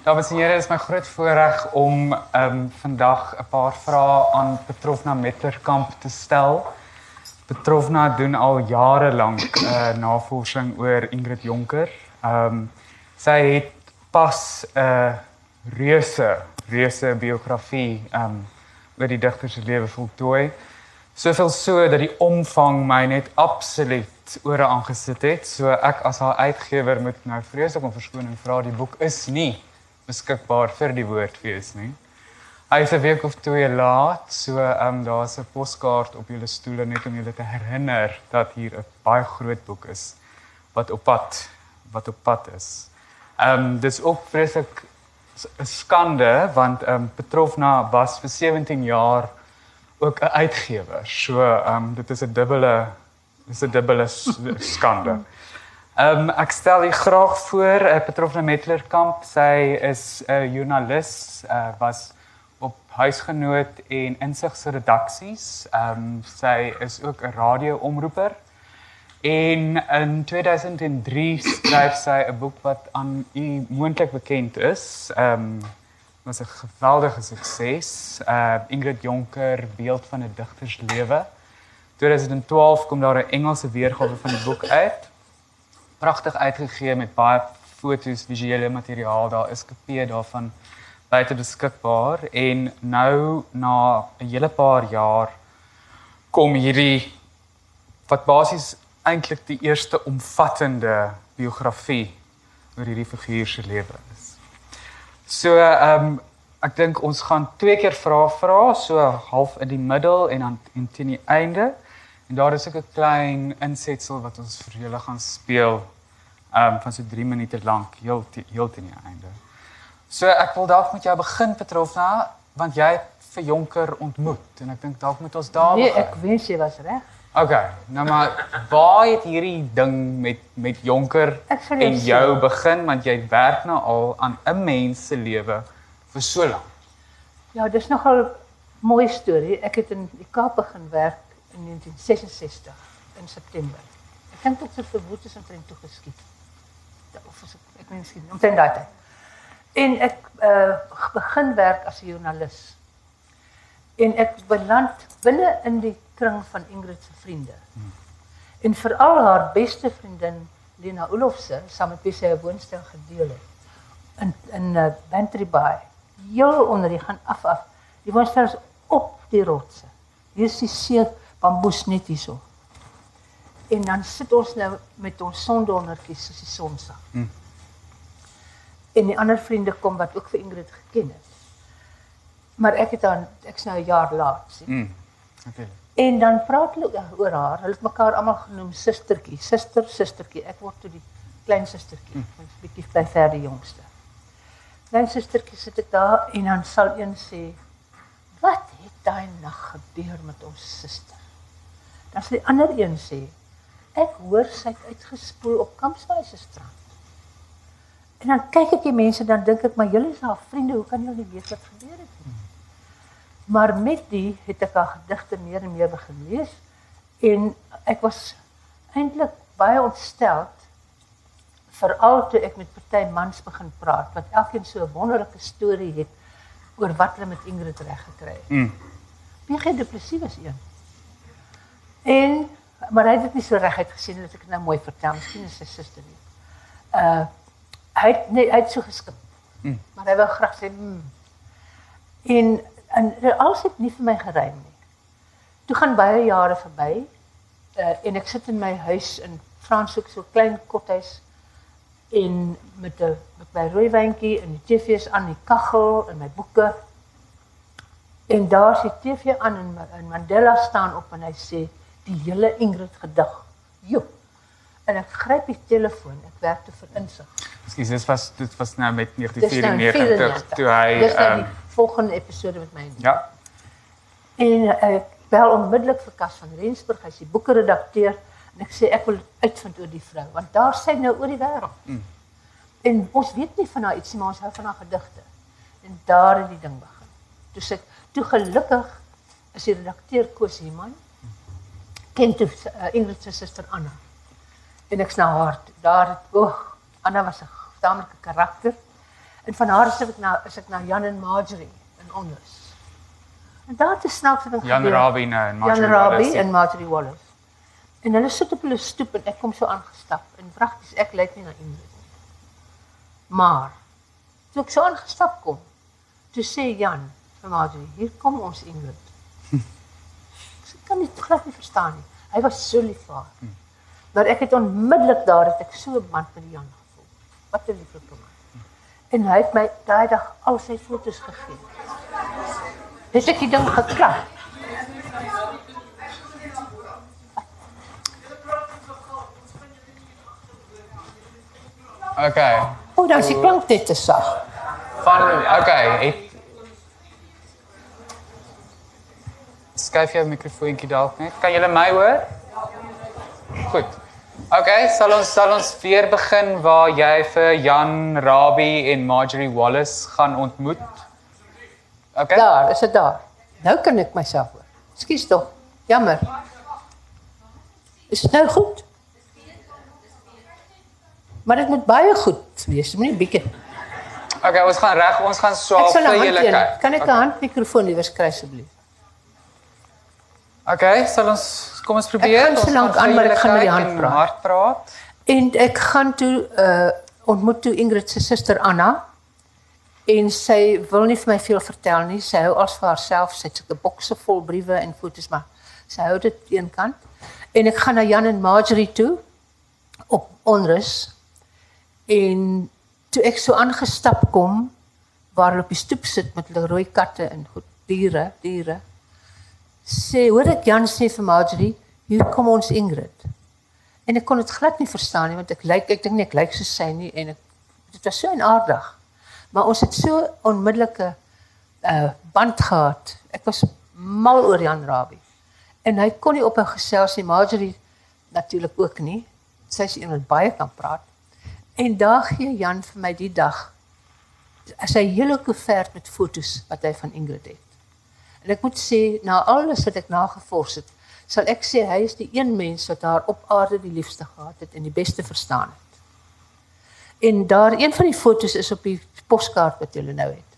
Dames en here, is my groot voorreg om ehm um, vandag 'n paar vrae aan Petrofna Metterkamp te stel. Petrofna doen al jare lank uh, navorsing oor Ingrid Jonker. Ehm um, sy het pas 'n uh, reuse reuse biografie ehm um, oor die digter se lewe voltooi. Soveel so dat die omvang my net absoluut ore aangesit het. So ek as haar uitgewer moet nou vreeslik om verskoning vra. Die boek is nie beskikbaar vir die woordfees nie. Hy is 'n week of twee laat, so ehm um, daar's 'n poskaart op julle stoele net om julle te herinner dat hier 'n baie groot boek is wat op pad wat op pad is. Ehm um, dis ook vreeslik 'n skande want ehm um, Petrofna was vir 17 jaar ook 'n uitgewer. So ehm um, dit is 'n dubbele dis 'n dubbele skande. Ehm um, ek stel u graag voor uh, Petrofna Metlerkamp. Sy is uh, joernalis, uh, was op huisgenoot en insig se redaksies. Ehm um, sy is ook 'n radioomroeper. En in 2003 skryf sy 'n boek wat aan u moontlik bekend is. Ehm um, was 'n geweldige sukses. Uh Ingrid Jonker, beeld van 'n digterslewe. 2012 kom daar 'n Engelse weergawe van die boek uit pragtig uitgegee met baie foto's, visuele materiaal. Daar is kopieë daarvan buite beskikbaar en nou na 'n hele paar jaar kom hierdie wat basies eintlik die eerste omvattende biografie oor hierdie figuur se lewe is. So ehm um, ek dink ons gaan twee keer vrae vra, so half in die middel en dan en teen die einde. En daar is ook 'n klein insetsel wat ons vir julle gaan speel um van so 3 minute lank heel heel teen die einde. So ek wil dalk met jou begin Petrofna want jy het vir Jonker ontmoet en ek dink dalk moet ons daar Nee, ek wens jy was reg. OK, nou maar waar het hierdie ding met met Jonker en jou begin want jy werk nou al aan 'n mens se lewe vir so lank. Ja, dis nogal 'n mooi storie. Ek het in die Kaap begin werk in 1966 in September. Ek dink dit het vir Woetes en Trent toe geskied. Of as ek ek meen miskien omtrent daai tyd. En ek uh begin werk as 'n joernalis. En ek beland binne in die kring van Ingrid se vriende. Hmm. En veral haar beste vriendin Lena Olofse, saam met wie sy 'n woonstel gedeel het in in uh, Bantry Bay. Heel onder die gaan af af. Die woonstel is op die rotse. Hier is die see bamboes net hierso. En dan sit ons nou met ons sondondertjies soos die son sak. Hmm. En die ander vriende kom wat ook vir Ingrid geken het. Maar ek het dan ek's nou 'n jaar laat, sien. Mm. Okay. En dan praat hulle oor haar. Hulle het mekaar almal genoem sustertjie, suster, sustertjie. Ek word toe die klein sustertjie, mm. 'n bietjie by ver die jongste. Klein sustertjie sit ek daar en dan sal een sê, "Wat het daai nag gebeur met ons suster?" Dan sê die ander een sê, "Ek hoor sy het uitgespoel op Kampsbaai se strand." En dan kyk ek die mense dan dink ek, "Maar julle is haar vriende, hoe kan julle nie weet wat gebeur het nie?" Maar met die het ek haar gedigte meer en meer begin lees en ek was eintlik baie ontstel veral toe ek met party mans begin praat wat elkeen so 'n wonderlike storie het oor wat hulle met Ingrid reg gekry het. Mm. PG depressief was een. En maar hy het dit nie so reguit gesien dat ek dit nou mooi vertel, miskien is sy suster nie. Uh het nee, hy het so geskip. Mm. Maar hy wou graag sê mm. en en alles het nie vir my geruim nie. Toe gaan baie jare verby. Uh en ek sit in my huis in Franshoek so klein kothuis en met 'n met my rooi wyntjie en die TV's aan die kaggel en my boeke. En daar sit TV aan en, en Mandela staan op en hy sê die hele Ingrid gedig. Jo. En ek gryp die telefoon. Ek werk te vir insig. Ekskuus, dit was dit was nou met 1994 toe hy Dis nou die um, volgende episode met my. Ja. En uh, ek bel onmiddellik vir Kas van Rensburg, hy is die boekredakteur en ek sê ek wil uitvind oor die vrou want daar sê nou oor die wêreld. Mm. En ons weet nie van haar ietsie maar ons hou van haar gedigte. En daar het die ding begin. Toe sê ek, toe gelukkig is die redakteur Koos Heeman ken toe uh, Ingrid se suster Anna. En ek sna haar daar het Anna was 'n tamelike karakter. En van haar is ek na is Jan en Marjorie in Onrus. En daar het 'n snaakse ding Jan nou en Marjorie Jan Wallace. en Marjorie Wallace. En hulle sit op hulle stoep en ek kom so aangestap en pragtig ek lyk nie na Ingrid nie. Maar toe ek so aangestap kom, toe sê Jan vir Marjorie, hier kom ons Ingrid. Kan dit glad nie verstaan nie. Hy was so lief vir haar. Maar ek het onmiddellik daar het ek so band met Jan gevoel. Wat 'n lieflike man. En hy het my daai dag al sy foto's gegee. Het ek die ding geklap. Okay. O, dan is die klank net te sag. Van okay, het Skuif jou mikrofoontjie dalk net. Kan julle my hoor? Goed. Okay, sal ons sal ons weer begin waar jy vir Jan Rabie en Marjorie Wallace gaan ontmoet. Okay. Daar, is dit daar. Nou kan ek myself hoor. Ekskuus tog. Jammer. Is dit nou goed? Maar dit moet baie goed wees, moenie bietjie. Okay, ons gaan reg, ons gaan swaap vir julle kyk. Kan ek 'n handmikrofoon iewers kry asseblief? Okay, sal ons kom ons probeer. gaan so Ons lank aan, maar ek gaan met die hand praat. Hard praat. En ek gaan toe uh ontmoet toe Ingrid se suster Anna. En sy wil nie vir my veel vertel nie. Sy hou als vir haarself. Sy het sulke bokse vol briewe en foto's maar sy hou dit eenkant. En ek gaan na Jan en Marjorie toe op onrus. En toe ek so aangestap kom waar hulle op die stoep sit met hulle rooi katte en goed diere, diere. Sê, hoor ek Jan sê vir Marjorie, hier kom ons Ingrid. En ek kon dit glad nie verstaan nie want ek lyk ek dink nie ek lyk so sy nie en ek dit was so aardig. Maar ons het so onmiddellike uh band gehad. Ek was mal oor Jan Rabie. En hy kon nie op 'n gesels nie. Marjorie natuurlik ook nie. Sy is wat baie kan praat. En daar gee Jan vir my die dag as hy hele koevert met fotos wat hy van Ingrid het. En ek moet sê na alles wat ek nagevors het, sal ek sê hy is die een mens wat haar op aarde die liefste gehad het en die beste verstaan het. En daar een van die fotos is op die poskaart wat julle nou het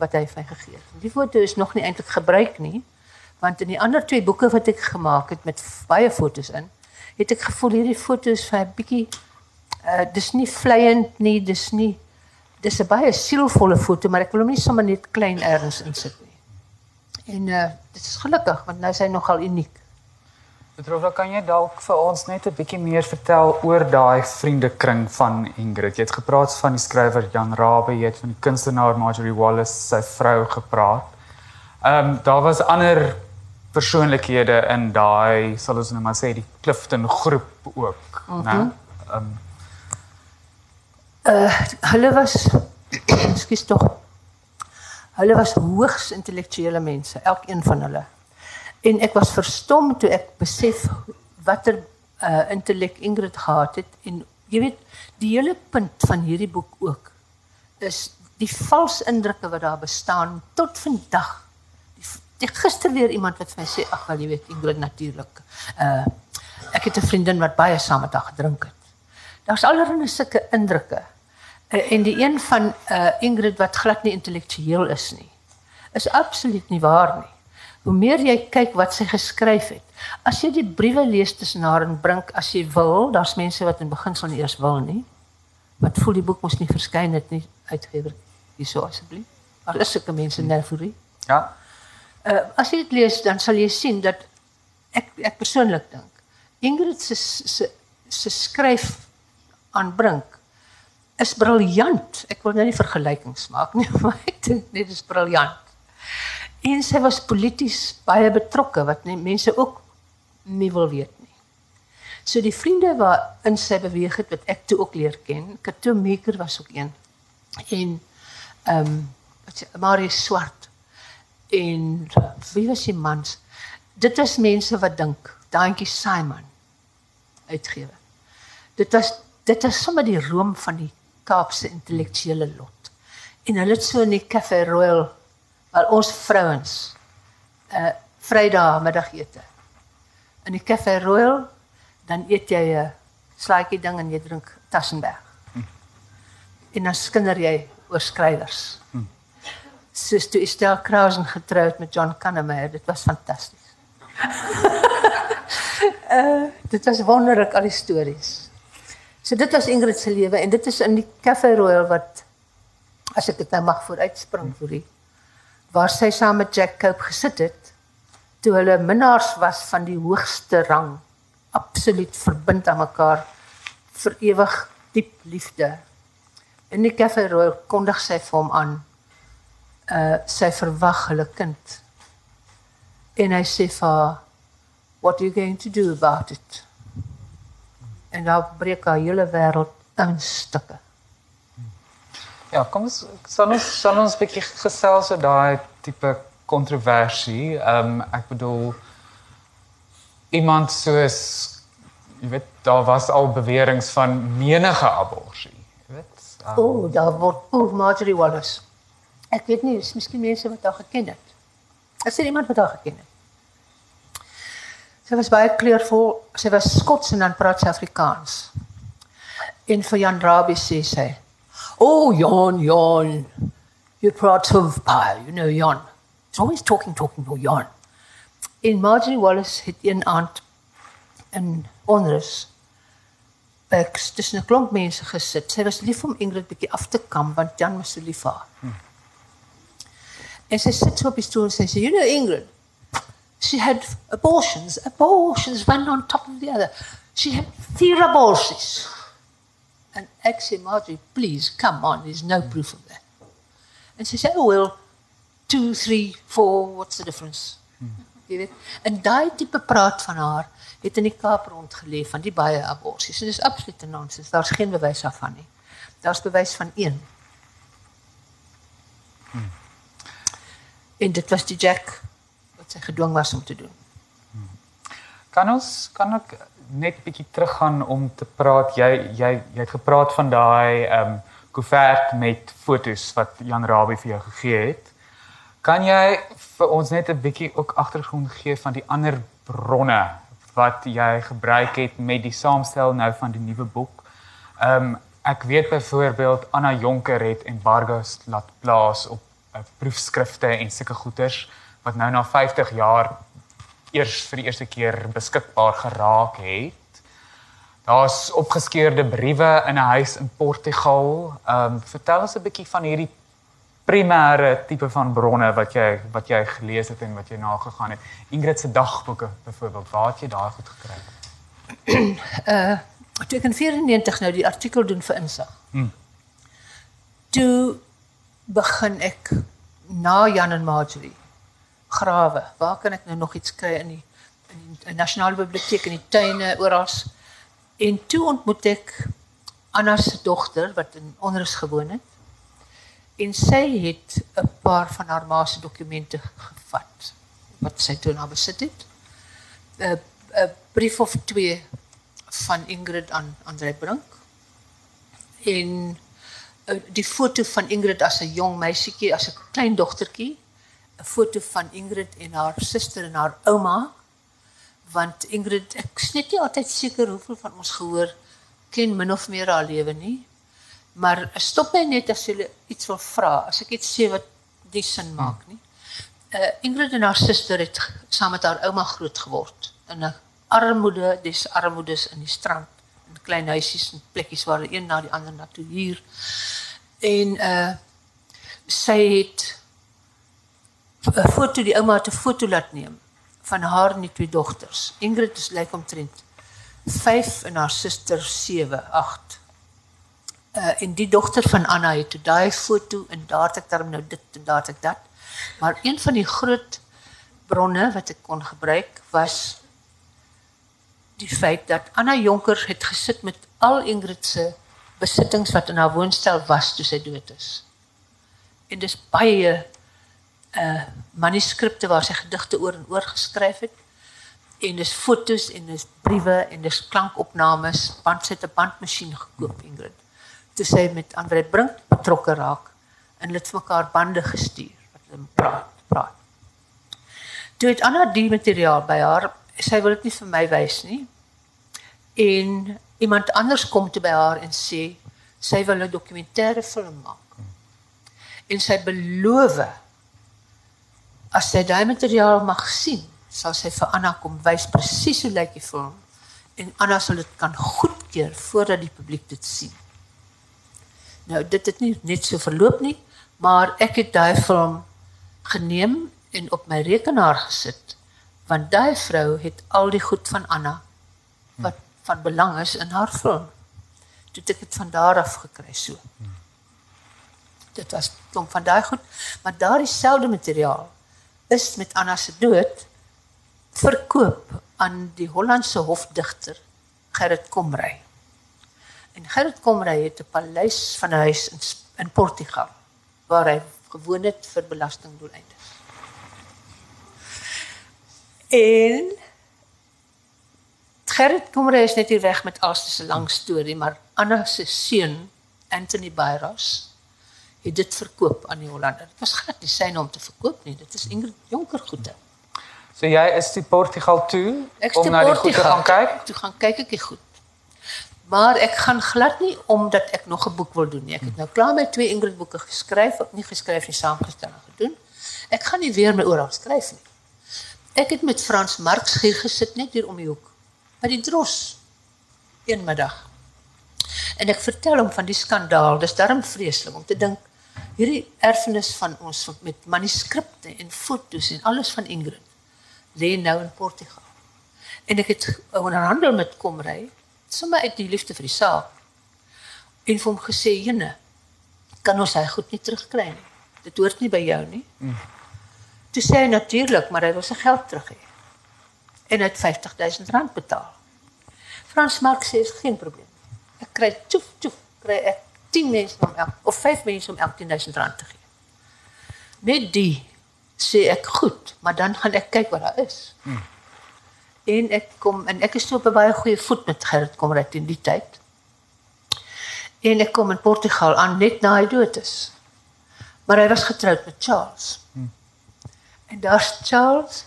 wat hy vir my gegee het. Die foto is nog nie eintlik gebruik nie, want in die ander twee boeke wat ek gemaak het met baie fotos in, het ek gevoel hierdie foto's vir 'n bietjie uh dis nie vleiend nie, dis nie dis 'n baie sielvolle foto, maar ek wil hom nie sommer net klein ergens insit nie. En uh dit is gelukkig want nou is hy nogal uniek. Petrova, kan jy dalk vir ons net 'n bietjie meer vertel oor daai vriendekring van Ingrid? Jy het gepraat van die skrywer Jan Rabie, jy het van die kunstenaar Marjorie Wallace, sy vrou gepraat. Ehm um, daar was ander persoonlikhede in daai, sal ons nou maar sê, die Clifton groep ook, mm -hmm. né? Ehm um, Hulle was ekskuus tog. Hulle was hoogs intellektuele mense, elkeen van hulle. En ek was verstom toe ek besef watter uh intellek Ingrid gehad het en jy weet die hele punt van hierdie boek ook is die vals indrukke wat daar bestaan tot vandag. Die, die gister weer iemand wat vir my sê ag wel jy weet Ingrid natuurlik. Uh ek het 'n vriendin wat baie saam met haar gedrink het. Daar's allerlei sulke indrukke. Uh, en die een van uh Ingrid wat glad nie intellektueel is nie, is absoluut nie waar nie. Hoe meer jy kyk wat sy geskryf het. As jy die briewe lees tussen haar en Brink as jy wil, daar's mense wat in beginsel nie eers wil nie. Wat voel die boek mos nie verskyn het nie uitgewer hierso asseblief. Daar is sulke mense nervourie. ja. Uh as jy dit lees dan sal jy sien dat ek ek persoonlik dink Ingrid se se se skryf aan Brink is briljant. Ek wil nou nie vergelykings maak nie, maar ek dink net dit is briljant. En sy was polities baie betrokke wat nie, mense ook nie wil weet nie. So die vriende waarin sy beweeg het wat ek toe ook leer ken, Kato Meeker was ook een. En ehm um, wat Marius Swart en wie was die mans? Dit was mense wat dink, daantjie Simon uitgewe. Dit was dit is sommer die room van die Kaapse intellektuele lot. En hulle het so in die Café Royal waar ons vrouens uh Vrydag middagete. In die Café Royal dan eet jy 'n slaaitjie ding en jy drink Tassenberg. En dan skinder jy oor skrywers. Hmm. Soos toe Estelle Krausen getroud met John Kannemeyer, dit was fantasties. uh dit was wonderlik al die stories. So dit was Ingrid se lewe en dit is in die Cafe Royal wat as ek dit nou mag vooruitspring vir u waar sy saam met Jack Cope gesit het toe hulle minnaars was van die hoogste rang absoluut verbind aan mekaar vir ewig diep liefde. In die Cafe Royal kondig sy vir hom aan uh sy verwag hulle kind. En hy sê vir haar what are you going to do about it? En dan breek haar hele wêreld in stukke. Ja, kom ons sal ons sal ons bietjie gesels oor daai tipe kontroversie. Ehm um, ek bedoel iemand soos jy weet daar was al beweringe van menige abortus, jy weet. Um, o, oh, daar word o, oh, Marjorie Wallace. Ek weet nie, is miskien mense wat haar geken het. Is er iemand wat haar geken het? Sy was baie kleurvol. Sy was Skots en dan praat sy Afrikaans. En vir Jan Rabie sê sy: "Oh, Jan, Jan, you praat so baie, you know, Jan. He's always talking, talking to Jan." En Marjorie Wallace het een aand in onrus ek tussen 'n klomp mense gesit. Sy was lief om Ingrid bietjie af te kam want Jan was so lief vir haar. Hmm. En sy sit so op die stoel en sy sê, "You know Ingrid, she had abortions, abortions, one on top of the other. She had three abortions." And "Marjorie, please, come on, there's no proof of that." And she said, "Oh well, two, three, four, what's the difference?" Hmm. Jy weet, en daai tipe praat van haar het in die Kaap rondgeleef van die baie aborsies. Dit is absolute nonsens. Daar's geen bewys daarvan nie. Daar's bewys van een. Hmm. En dit was die Jack sy gedwing was om te doen. Kan ons kan ek net bietjie teruggaan om te praat jy jy jy het gepraat van daai ehm um, koevert met fotos wat Jan Rabie vir jou gegee het. Kan jy vir ons net 'n bietjie ook agtergrond gee van die ander bronne wat jy gebruik het met die saamstel nou van die nuwe boek. Ehm um, ek weet byvoorbeeld Anna Jonker het embargo's laat plaas op uh, proefskrifte en sulke goeders wat nou na 50 jaar eers vir die eerste keer beskikbaar geraak het. Daar's opgeskeurde briewe in 'n huis in Portugal. Ehm um, vertel ons 'n bietjie van hierdie primêre tipe van bronne wat jy wat jy gelees het en wat jy nagegaan het. Ingrid se dagboeke byvoorbeeld, waar het jy daai goed gekry? uh toe ek in 94 nou die artikel doen vir insig. Hmm. Toe begin ek na Jan en Marjorie grawe. Waar kan ek nou nog iets kry in die in die nasionale biblioteek in die tuine oral? En toe ontmoet ek Anna se dogter wat in onrus gewoon het en sy het 'n paar van haar ma se dokumente gevat wat sy toe na besit het. 'n brief of twee van Ingrid aan Andre Brink. En uh, die foto van Ingrid as 'n jong meisietjie, as 'n klein dogtertjie, 'n foto van Ingrid en haar suster en haar ouma want Ingrid ek is net nie altyd seker hoeveel van ons gehoor ken min of meer haar lewe nie Maar stop my net as jy iets wil vra, as ek iets sê wat nie sin maak nie. Uh Ingrid en haar suster het saam met haar ouma groot geword in 'n armoede, dis armoedes in die strand, in klein huisies en plekkies waar een na die ander na toe huur. En uh sy het 'n foto die ouma het 'n foto laat neem van haar en die twee dogters. Ingrid is lyk omtrent 5 en haar suster 7, 8 uh, en die dogter van Anna het toe daai foto en daar het ek dan nou dit en daar het ek dat. Maar een van die groot bronne wat ek kon gebruik was die feit dat Anna Jonker het gesit met al Ingrid se besittings wat in haar woonstel was toe sy dood is. En dis baie uh manuskripte waar sy gedigte oor en oor geskryf het en dis fotos en dis briewe en dis klankopnames. Want sy het 'n bandmasjien Ingrid. Met Andre Brink betrokke raak en hulle het mekaar bande gestuur wat praat praat. Het Anna die materiaal by haar, sy wil dit nie vir my wys nie. En iemand anders kom toe by haar en sê sy wil 'n dokumentêre film maak. En sy beloof as sy daai materiaal mag sien, sal sy vir Anna kom wys presies hoe lyk die film en Anna sal dit kan goedkeur voordat die publiek dit sien. Nou dit het nie net so verloop nie, maar ek het daai film geneem en op my rekenaar gesit want daai vrou het al die goed van Anna wat van belang is in haar film. Toe het ek dit van daar af gekry so. Dit was klomp van daai goed, maar daardie selfde materiaal is met Anna se dood verkoop aan die Hollandse hofdigter Gerrit Komrey. En Gerrit Komrey het 'n paleis van 'n huis in in Portugal waar hy gewoon het vir belastingdoeleindes. En Gerrit Komrey is net hier weg met dis 'n lang storie, maar Anna se seun Anthony Byros het dit verkoop aan die Hollander. Dit was glad nie syne om te verkoop nie. Dit is Ingrid Jonker goede. So jy is die Portugal toe Ek om na die goed te gaan kyk? Toe gaan kyk ek die goed. Maar ek gaan glad nie omdat ek nog 'n boek wil doen nie. Ek het nou klaar my twee Ingrid boeke geskryf, of nie geskryf nie, saamgestel en gedoen. Ek gaan nie weer my oral skryf nie. Ek het met Frans Marx hier gesit net hier om die hoek by die Dros een middag. En ek vertel hom van die skandaal. Dis darm vreeslik om te dink hierdie erfenis van ons met manuskripte en foto's en alles van Ingrid lê nou in Portugal. En ek het onderhandel met Komrey sommer uit die liefde vir die saak. En vir hom gesê, "Jene, kan ons hy goed nie terugkry nie. Dit hoort nie by jou nie." Mm. Toe sê hy natuurlik, maar hy wil sy geld terug hê. En hy het 50000 rand betaal. Frans Marx sê is geen probleem. Ek kry tjoef tjoef kry ek 10 mense om elk, of 5 mense om 11000 rand te gee. Net die sê ek goed, maar dan gaan ek kyk wat daar is. Hmm. En ek kom en ek is op 'n baie goeie voet met Gerrit Komrey in die tyd. En ek kom in Portugal aan net na hy dood is. Maar hy was getroud met Charles. Hmm. En daar's Charles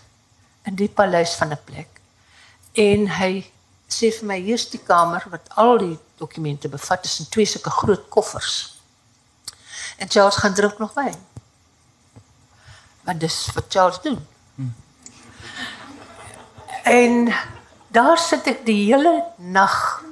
in die paleis van 'n plek. En hy sê vir my hier's die kamer wat al die dokumente bevat is in twee sulke groot koffers. En Charles gaan drink nog wyn. Want dis wat Charles doen. Hmm. En daar sit ek die hele nag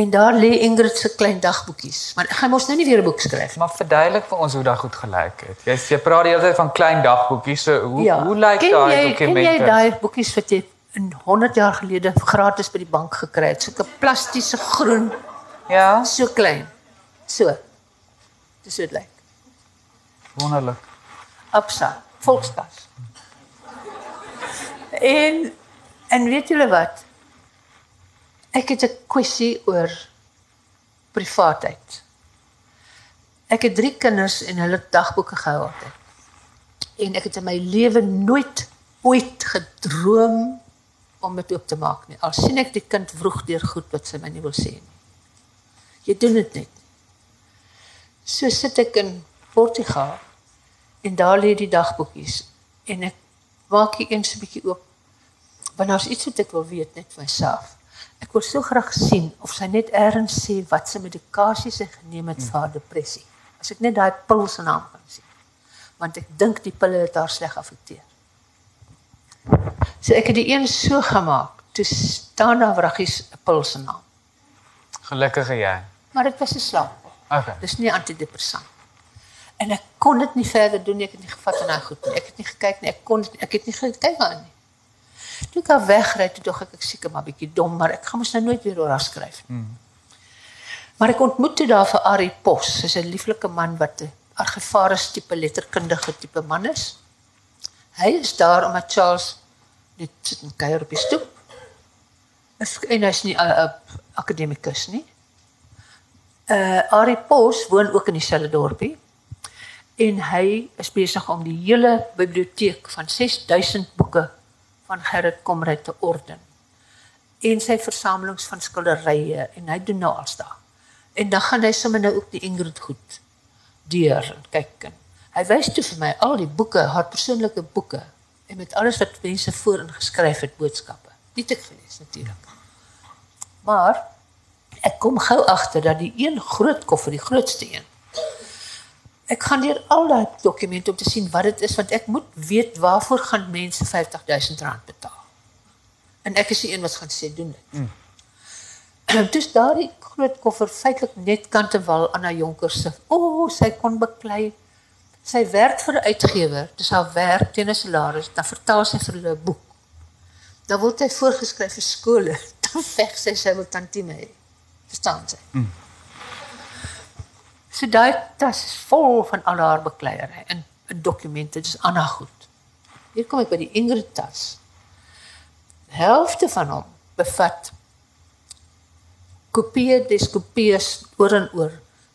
en daar lê Ingrid se klein dagboekies. Maar ek gaan mos nou nie weer 'n boek skryf nie. Maar verduidelik vir ons hoe dit goed gelyk het. Jy jy praat die hele tyd van klein dagboekies. So hoe Ja. hoe lyk daai dokumente? Ken jy daai boekies wat jy in 100 jaar gelede gratis by die bank gekry het? Sulke plastiese groen, Ja, so klein. So. Dis hoe dit lyk. wonderlik. Absa, Volkskas. En en weet julle wat? Ek het 'n kwessie oor privaatheid. Ek het drie kinders en hulle dagboeke gehou altyd. En ek het in my lewe nooit ooit gedroom om dit oop te maak nie. Al sien ek die kind vroeg deur goed wat sy my nie wil sê nie. Jy doen dit net. So sit ek in Portugal en daar lê die dagboekies en ek maak hier eens 'n bietjie oop. Want daar's iets wat ek wil weet net vir myself. Ek wil so graag sien of sy net eers sê wat sy medikasie sy geneem het vir haar depressie. As ek net daai pil se naam kan sien. Want ek dink die pille het haar sleg afekteer. So ek het die een so gemaak. Toe staan daar wraggies 'n pil se naam. Gelukkige jy. Maar dit was 'n slaappil. Okay. Dis nie antidepressant. En ek kon dit nie verder doen nie. Ek het nie gevat aan daai goed nie. Ek het nie gekyk nie. Ek kon dit- ek het nie gekyk aan nie. Toe ek al wegry, toe dog ek ek seker maar bietjie dom, maar ek gaan mos nou nooit weer oor haar skryf nie. Hmm. Maar ek ontmoet toe daar vir Ari Pos. Hy's 'n lieflike man wat 'n argivaris tipe letterkundige tipe man is. Hy is daar omdat Charles net sit en kuier op die stoep. Is en hy's nie 'n uh, akademikus nie. Uh Ari Pos woon ook in dieselfde dorpie. En hy is besig om die hele biblioteek van 6000 boeke van Gerrit Komrey te orden. En sy versamelings van skilderye en hy doen nou als daar. En dan gaan hy sommer nou ook die Ingrid goed deur en kyk en wys toe vir my al die boeke, haar persoonlike boeke en met alles wat mense voorin geskryf het boodskappe. Dit het ek gelees natuurlik. Maar ek kom gou agter dat die een groot koffer, die grootste een, Ek gaan deur al daai dokumente om te sien wat dit is want ek moet weet waarvoor gaan mense 50000 rand betaal. En ek is die een wat gaan sê doen dit. Mm. Dis daardie groot koffer feitelik net kantewal aan haar jonker se. O, oh, sy kon beklei. Sy werk vir 'n uitgewer, dis haar werk teen 'n salaris, dan vertaal sy vir hulle 'n boek. Dan word hy voorgeskryf vir skole, dan veg sy sy wil tantieme hê. Verstaan jy? Mm. So daai tas is vol van al haar bekleierery en, en dokumente, dis Anna goed. Hier kom ek by die Ingrid tas. Die helfte van hom bevat kopieë dis kopieë oor en oor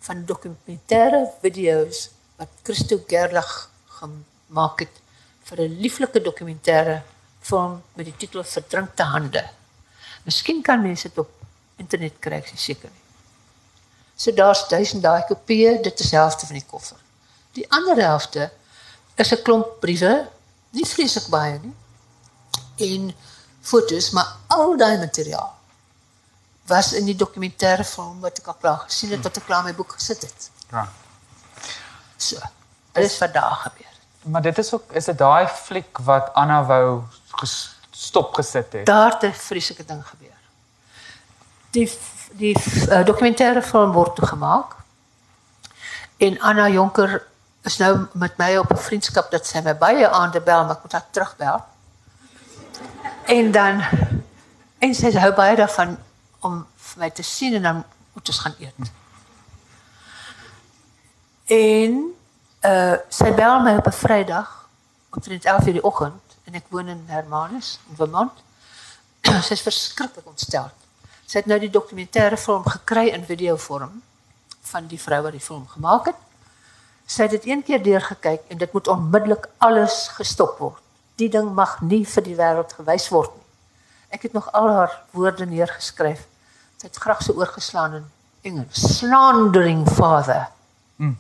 van dokumentêre video's wat Christo Gerlag gemaak het vir 'n lieflike dokumentêre film met die titel Verdrinkte hande. Miskien kan mense dit op internet kry, ek is seker nie. So daar's duisend daai kopieë, dit is helfte van die koffer. Die ander helfte is 'n klomp briewe, nie vreeslik baie nie. En foto's, maar al daai materiaal was in die dokumentêre film wat ek al klaar gesien het tot ek klaar my boek gesit het. Ja. So. Is wat daar gebeur. Maar dit is ook is dit daai fliek wat Anna wou stop gesit het. Daar het 'n vreeslike ding gebeur. Die die uh, dokumentêre film word gemaak. En Anna Jonker is nou met my op 'n vriendskap dat sy my baie aande bel, maar ek moet haar terugbel. En dan en sy hou baie daarvan om my te sien en dan moet ons gaan eet. En uh sy bel my op 'n Vrydag omtrent 11:00 die oggend en ek woon in Hermanus in Vermont. sy is verskriklik ontstel. Sy het nou die dokumentêre film gekry in videovorm van die vrou wat die film gemaak het. Sy het dit een keer deurgekyk en dit moet onmiddellik alles gestop word. Die ding mag nie vir die wêreld gewys word nie. Ek het nog al haar woorde neergeskryf. Sy het graag so oorgeslaan in Engels. Slandering father. Mm.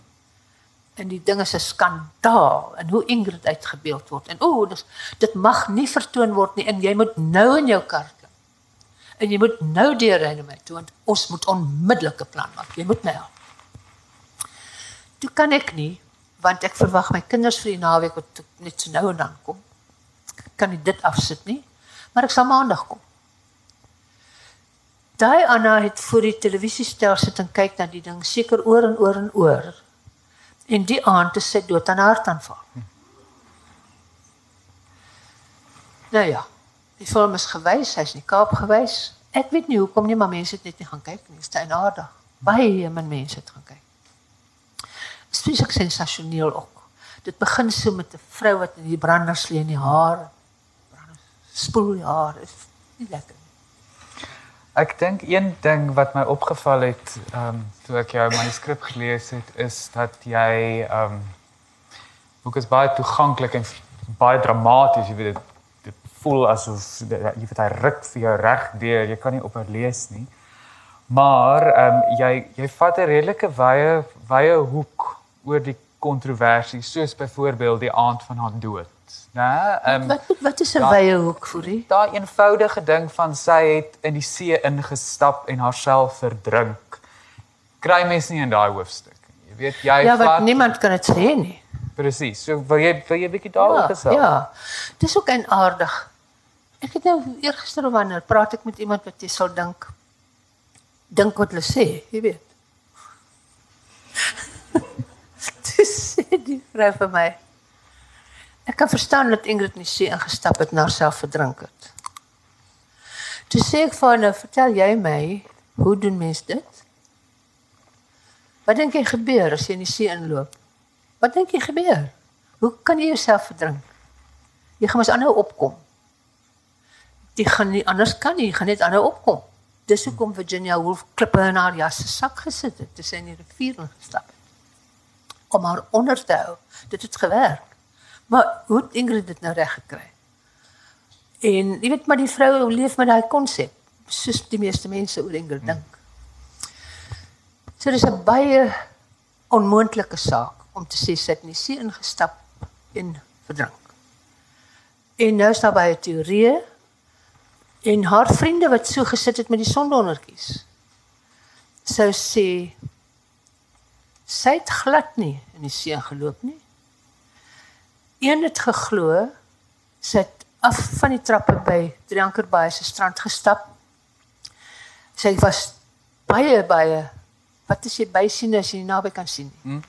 En die ding is 'n skandaal en hoe Ingrid uitgebeeld word. En o, oh, dis dit mag nie vertoon word nie en jy moet nou in jou kar klim. En jy moet nou deurry na my toe want ons moet onmiddellike plan maak. Jy moet nou. Toe kan ek nie want ek verwag my kinders vir die naweek wat net so nou en dan kom. Kan nie dit afsit nie. Maar ek sal maandag kom. Daai Anna het voor die televisiestel sit en kyk na die ding seker oor en oor en oor. En die aand het sy dood aan haar aanval. Nou ja, die film is gewys, hy's in die Kaap gewys. Ek weet nie hoekom nie, maar mense het net nie gaan kyk nie. Dit is aardig. Baie min mense het gaan kyk. Spesifiek sensasioneel ook. Dit begin so met 'n vrou wat in die branders lê in die haar. Branders spoel haar. Dit is nie lekker. Ek dink een ding wat my opgeval het, ehm um, toe ek jou manuskrip gelees het, is dat jy ehm um, boek is baie toeganklik en baie dramaties, jy weet dit dit voel asof jy weet hy ruk vir jou reg deur, jy kan nie ophou lees nie. Maar ehm um, jy jy vat 'n redelike wye wye hoek oor die kontroversie, soos byvoorbeeld die aand van haar dood né? Ehm wat, wat wat is 'n wye hoek vir u? Daai eenvoudige ding van sy het in die see ingestap en haarself verdrink. Kry mens nie in daai hoofstuk nie. Jy weet jy Ja, want niemand kan dit sê nie. Presies. So wil jy wil jy 'n bietjie daaroor ja, gesels? Ja. Dis ook 'n aardig. Ek het nou eergister wanneer praat ek met iemand wat jy sal dink dink wat hulle sê, jy weet. Dis sê die vrou vir my. Ek kan verstaan dat Ingrid nie see ingestap het na haarself verdrink het. Toe sê ek vir haar nou, vertel jy my, hoe doen mense dit? Wat dink jy gebeur as jy in die see inloop? Wat dink jy gebeur? Hoe kan jy jouself verdrink? Jy gaan mos aanhou opkom. Jy gaan nie anders kan nie, jy gaan net aanhou opkom. Dis hoekom Virginia Woolf klippe in haar jas se sak gesit het, toe sy in die rivier ingestap het. Om haar onder te hou. Dit het gewerk. Maar hoe het Ingrid dit nou reg gekry? En jy weet maar die vrou leef met daai konsep, soos die meeste mense oor Ingrid hmm. dink. So dis 'n baie onmoontlike saak om te sê sy het nie see ingestap en verdrink. En nou is daar baie teorieë en haar vriende wat so gesit het met die sondondertjies. Sou sê Sy het glad nie in die see geloop nie. Een het geglo sy het af van die trappe by Triankerbaai se strand gestap. Sy was baie baie wat as jy by sien as jy naby kan sien. Hmm.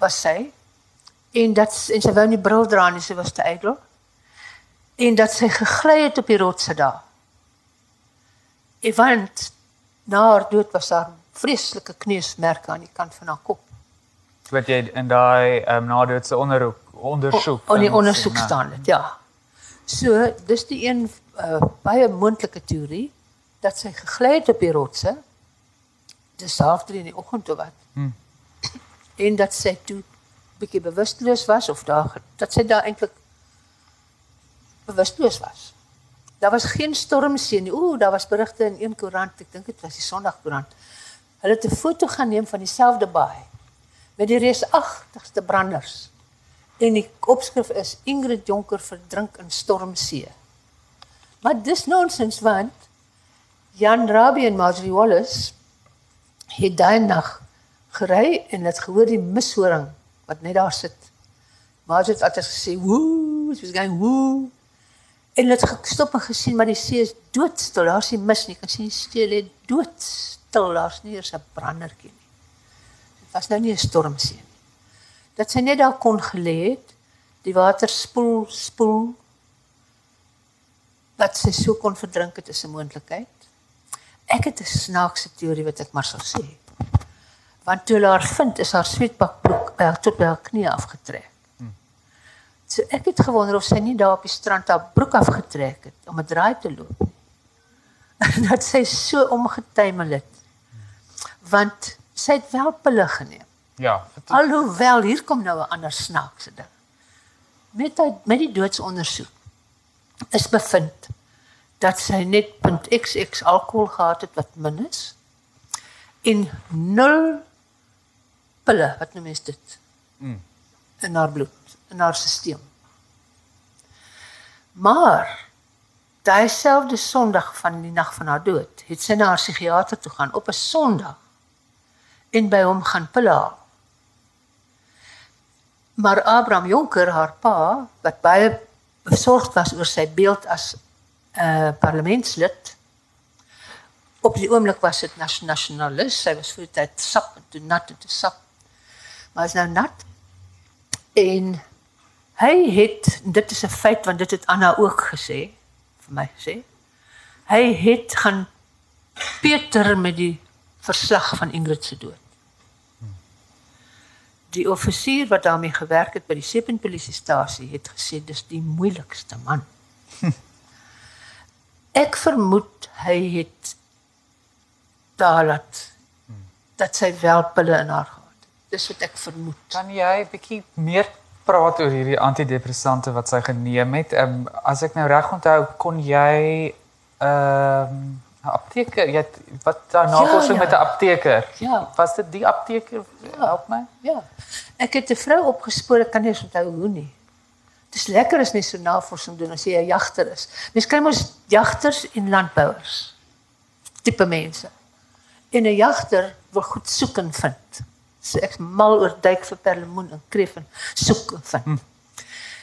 Was sy en dat en sy wou nie bril dra nie, sy was te ydel. En dat sy gegly het op die rotse daar. En want na haar dood was daar vreeslike kneusmerke aan die kant van haar kop. Wat jy in daai ehm um, nadoetse onderhoek ondersoek. O, in die en- ondersoek ja. staan dit, ja. So, dis die een uh, baie moontlike teorie dat sy gegly het op die rotse. Dis half 3 in die oggend of wat. Hmm. En dat sy toe bietjie bewusteloos was of daar dat sy daar eintlik bewusteloos was. Daar was geen stormsee nie. Ooh, daar was berigte in een koerant, ek dink dit was die Sondagkoerant. Hulle het 'n foto geneem van dieselfde baai met die reusagtigste branders. En die opskrif is Ingrid Jonker verdrink in stormsee. Maar dis nonsens want Jan Rabie en Marjorie Wallace het daai nag gery en het gehoor die mishoring wat net daar sit. Marjorie het altyd gesê, "Woe, she was going woe." En het gestop en gesien maar die see is doodstil. Daar's nie mis nie. Kan sien die see lê doodstil. Daar's nie eers 'n brandertjie nie. Dit was nou nie 'n stormsee nie dat sy net daar kon gelê het, die water spoel spoel dat sy so kon verdrink het is 'n moontlikheid. Ek het 'n snaakse teorie wat ek maar sal sê. Want toe haar vind, is haar sweetbakbroek by haar tot by haar knie afgetrek. So ek het gewonder of sy nie daar op die strand haar broek afgetrek het om 'n draai te loop. dat sy so omgetuimel het. Want sy het wel pille geneem. Ja, vertel- Alhoewel hier kom nou 'n ander snaakse ding. Met die, met die doodsondersoek is bevind dat sy net .xx alkohol gehad het wat min is en 0 pille, wat noem mens dit? Mm. In haar bloed, in haar stelsel. Maar daai selfde Sondag van die nag van haar dood, het sy na haar psigiater toe gaan op 'n Sondag en by hom gaan pille haal. Maar Abraham Jonker, haar pa, wat baie besorgd was oor sy beeld as 'n uh, parlementslid, op die oomblik was dit nas- nasionalis, sy was voor die tyd sap en toe nat en toe sap. Maar is nou nat. En hy het dit is 'n feit want dit het Anna ook gesê vir my gesê. Hy het gaan Peter met die verslag van Ingrid se dood. Die offisier wat daarmee gewerk het by die Sepen polisiestasie het gesê dis die moeilikste man. Ek vermoed hy het daar laat dat sy wel pille in haar gehad het. Dis wat ek vermoed. Kan jy 'n bietjie meer praat oor hierdie antidepressante wat sy geneem het? Ehm um, as ek nou reg onthou, kon jy ehm um, 'n apteker, jy het, wat daar navorsing ja. met 'n apteker. Ja. Was dit die apteker? Help my. Ja. Ek het 'n vrou opgespoor, ek kan nie eens onthou hoe nie. Dit is lekker as mens so navorsing doen as jy 'n jagter is. Mens kry mos jagters en landbouers. Tipe mense. En 'n jagter wil goed soek en vind. So ek's mal oor duik vir perlemoen en kreef en soek en vind. Hm.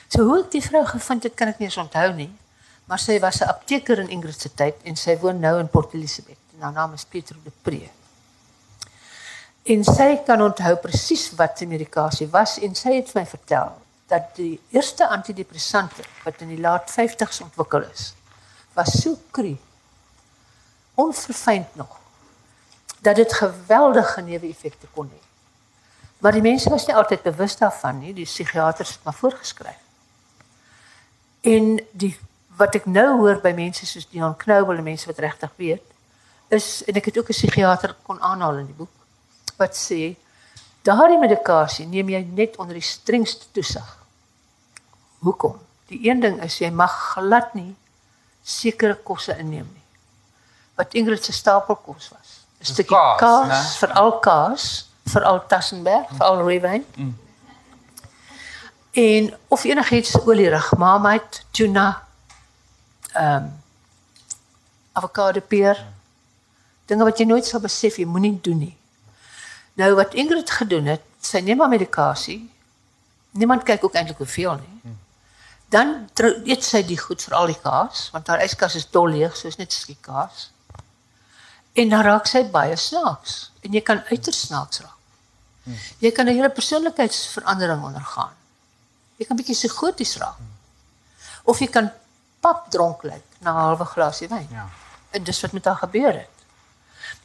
So hoe ek die vrou gevind het, kan ek nie eens onthou nie. Maar sy was 'n apteker in Ingrid se tyd en sy woon nou in Port Elizabeth. En haar naam is Pietro de Pre. En sy kan onthou presies wat die medikasie was en sy het my vertel dat die eerste antidepressante wat in die laat 50s ontwikkel is, was so kru. Onverfynd nog dat dit geweldige neeweffekte kon hê. Maar die mense was nie altyd bewus daarvan nie, die psigiaters het maar voorgeskryf. En die wat ek nou hoor by mense soos Dion Knoubel en mense wat regtig weet, is en ek het ook 'n psigiater kon aanhaal in die boek wat sê daardie medikasie neem jy net onder die strengste toesig. Hoekom? Die een ding is jy mag glad nie sekere kosse inneem nie. Wat Ingrid se stapelkos was. 'n Stukkie kaas, kaas, né? veral kaas, veral Tassenberg, veral Rooiwyn. En of enigiets olierig, marmite, tuna, ehm um, avokado peer. Dinge wat jy nooit sal besef jy moenie doen nie. Nou wat Ingrid gedoen het, sy neem haar medikasie. Niemand kyk ook eintlik hoeveel nie. Dan tro- eet sy die goed vir al die kaas, want haar yskas is dol leeg, soos net skiet kaas. En dan raak sy baie snaaks en jy kan uiters snaaks raak. Jy kan 'n hele persoonlikheidsverandering ondergaan. Jy kan bietjie psigoties raak. Of jy kan papdronk lyk na 'n halwe glasie wyn. Ja. En dis wat met haar gebeur het.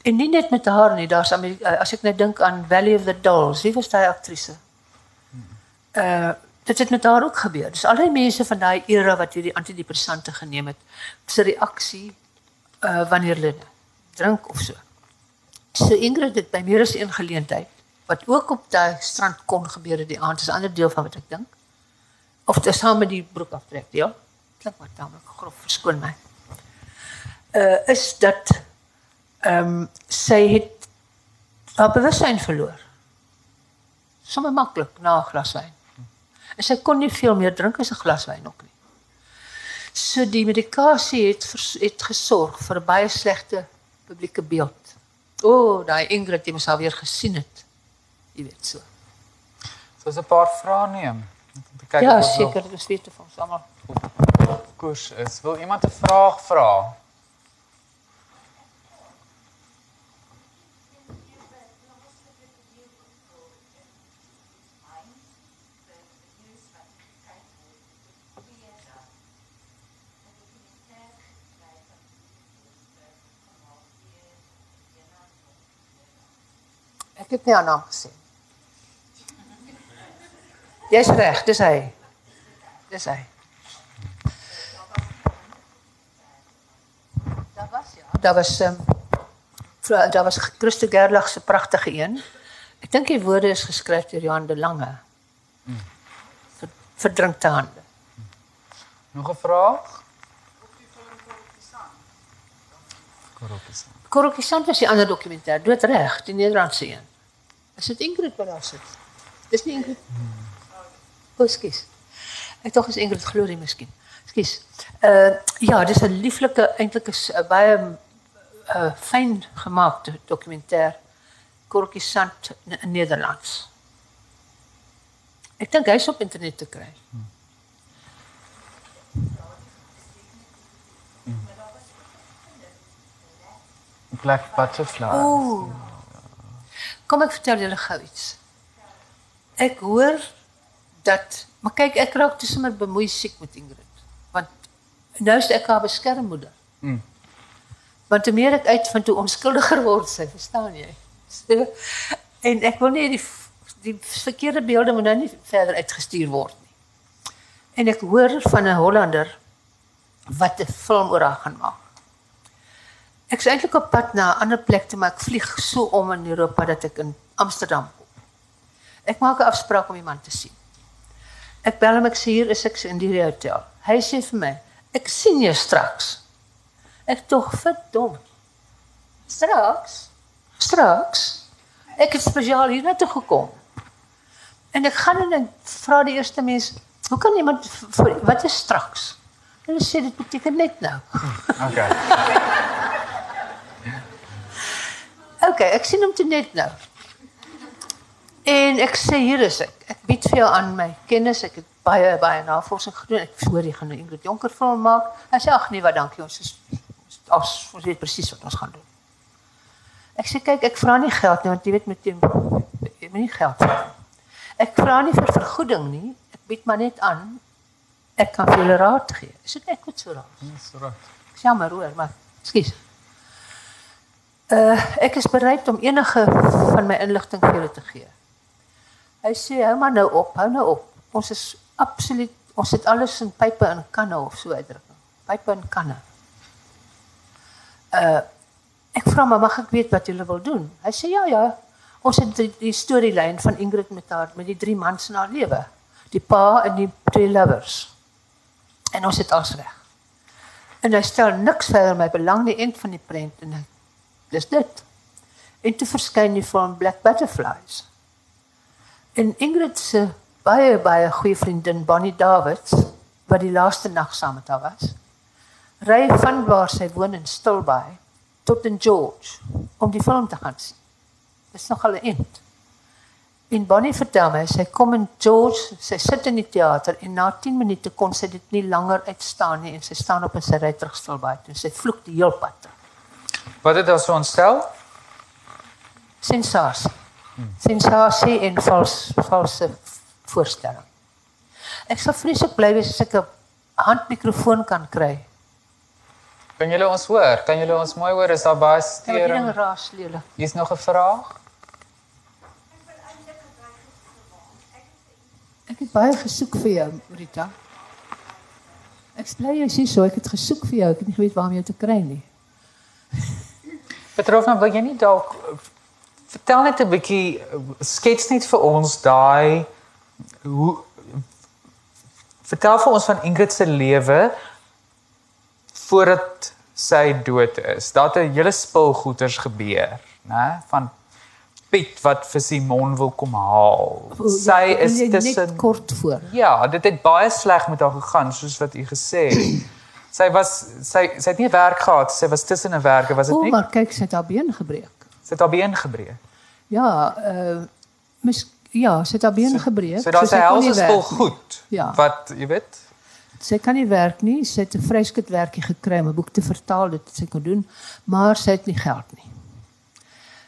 En nie net met haar nie, daar's Ameri- eh, as ek net dink aan Valley of the Dolls, wie was daai aktrise? Uh dit het met haar ook gebeur. Dis al die mense van daai era wat hierdie antidepressante geneem het, se reaksie uh wanneer hulle drink of so. So Ingrid het by meer as een geleentheid wat ook op daai strand kon gebeur het die aand, is 'n ander deel van wat ek dink. Of dit saam met die broek aftrek, ja. Klink maar tamelik grof, verskoon my. Uh is dat ehm um, sy het haar bewussyn verloor. Sommige maklik na 'n glas wyn. En sy kon nie veel meer drink as 'n glas wyn ook nie. So die medikasie het vers, het gesorg vir baie slegte publieke beeld. O, oh, daai Ingrid het mos al weer gesien het. Jy weet so. So 'n paar vrae neem. Om te kyk ja, seker, dis weet van ons almal. Koers is. Wil iemand 'n vraag vra? Ek het nie aan hom gesien. Jy's reg, dis hy. Dis hy. Daar was ja. Daar was ehm um, daar was Christo Gerlach se pragtige een. Ek dink die woorde is geskryf deur Johan de Lange. Ver, verdrinkte hande. Nog 'n vraag? Korrupsie. Korrelkie Sant was die ander dokumentêr, dood reg, die Nederlandse een. Is dit Ingrid wat daar sit? Dis nie Ingrid. O, skus. Ek dink is Ingrid Glorie miskien. Skus. Uh ja, dis 'n lieflike eintlik is 'n baie uh fyn gemaakte dokumentêr. Korrelkie Sant in, in Nederlands. Ek dink hy's op internet te kry. Black butterfly. Ooh. Kom ek vertel julle gou iets. Ek hoor dat maar kyk ek raak te sommer bemoei siek met Ingrid. Want nou is ek haar beskermmoeder. Mm. Want hoe meer ek uitvind hoe onskuldiger word sy, verstaan? So, en ek wil nie die die verkeerde beelde moet nou nie verder uitgestuur word nie. En ek hoor van 'n Hollander wat 'n film oor haar gaan maak. Ek is eintlik op pad na 'n ander plek toe, maar ek vlieg so om in Europa dat ek in Amsterdam kom. Ek maak 'n afspraak om iemand te sien. Ek bel hom ek sê hier is ek in die hotel. Hy sê vir my, ek sien jou straks. Ek tog verdom. Straks? Straks? Ek het spesiaal hier na toe gekom. En ek gaan en ek vra die eerste mens, hoe kan iemand vir- wat is straks? Hulle sê dit beteken net nou. Okay. OK, ek sien hom toe net nou. En ek sê hier is ek. Ek bied vir jou aan my kennis. Ek het baie baie navorsing gedoen. Ek voor jy gaan 'n Ingrid Jonker film maak. Hy sê ag nee, wat dankie. Ons is ons ons weet presies wat ons gaan doen. Ek sê kyk, ek vra nie geld nie want jy weet met jy jy moet nie geld vra. Ek vra nie vir vergoeding nie. Ek bied maar net aan ek kan vir julle raad gee. Is dit net goed so raad? Ek sê maar hoor, maar skus. Uh ek is bereid om enige van my inligting vir julle te gee. Hy sê hou maar nou op, hou nou op. Ons is absoluut ons het alles in pype en kanne of so uitdrukking. Pype en kanne. Uh ek vra maar mag ek weet wat julle wil doen? Hy sê ja ja. Ons het die, die storielyn van Ingrid met haar met die drie mans in haar. Die pa en die twee lovers. En ons het alles reg. En hy stel niks verder my belang nie end van die prent en hy, dis dit. En toe verskyn die Black Butterflies. En Ingrid se baie baie goeie vriendin Bonnie Davids wat die laaste nag saam met haar was, ry van waar sy woon in Stilbaai tot in George om die film te gaan sien. Dis nogal 'n end. En Bonnie vertel my, sy kom in George, sy sit in die teater en na 10 minute kon sy dit nie langer uitstaan nie en sy staan op en sy ry terug stil by toe. Sy vloek die heel pad. terug. Wat het ons so ontstel? Sensasie. Sensasie en vals valse voorstelling. Ek sal vreeslik bly wees as ek 'n handmikrofoon kan kry. Kan julle ons hoor? Kan julle ons mooi hoor? Is daar baie Ja, die ding stering? raas lelik. Hier's nog 'n vraag. Ek het baie gesoek vir jou, Rita. Ek bly jy's hier so. Ek het gesoek vir jou. Ek het nie geweet waar om jou te kry nie. Petrofna, wil jy nie dalk vertel net 'n bietjie skets net vir ons daai hoe vertel vir ons van Ingrid se lewe voordat sy dood is. Daar het 'n hele spul goeters gebeur, né? Van Piet wat vir Simon wil kom haal. Sy is tussen kort voor. Ja, dit het baie sleg met haar gegaan soos wat u gesê het. Sy was sy sy het nie werk gehad, sy was tussen 'n werke, was dit O, nie? maar kyk, sy het haar been gebreek. Sy het haar been gebreek. Ja, uh mis ja, sy het haar been gebreek. So daar's sy 'n kon nie helse werk spul nie. goed. Ja. Wat, jy weet? Sy kan nie werk nie. Sy het 'n vryskut werkie gekry om 'n boek te vertaal dit sy kon doen, maar sy het nie geld nie.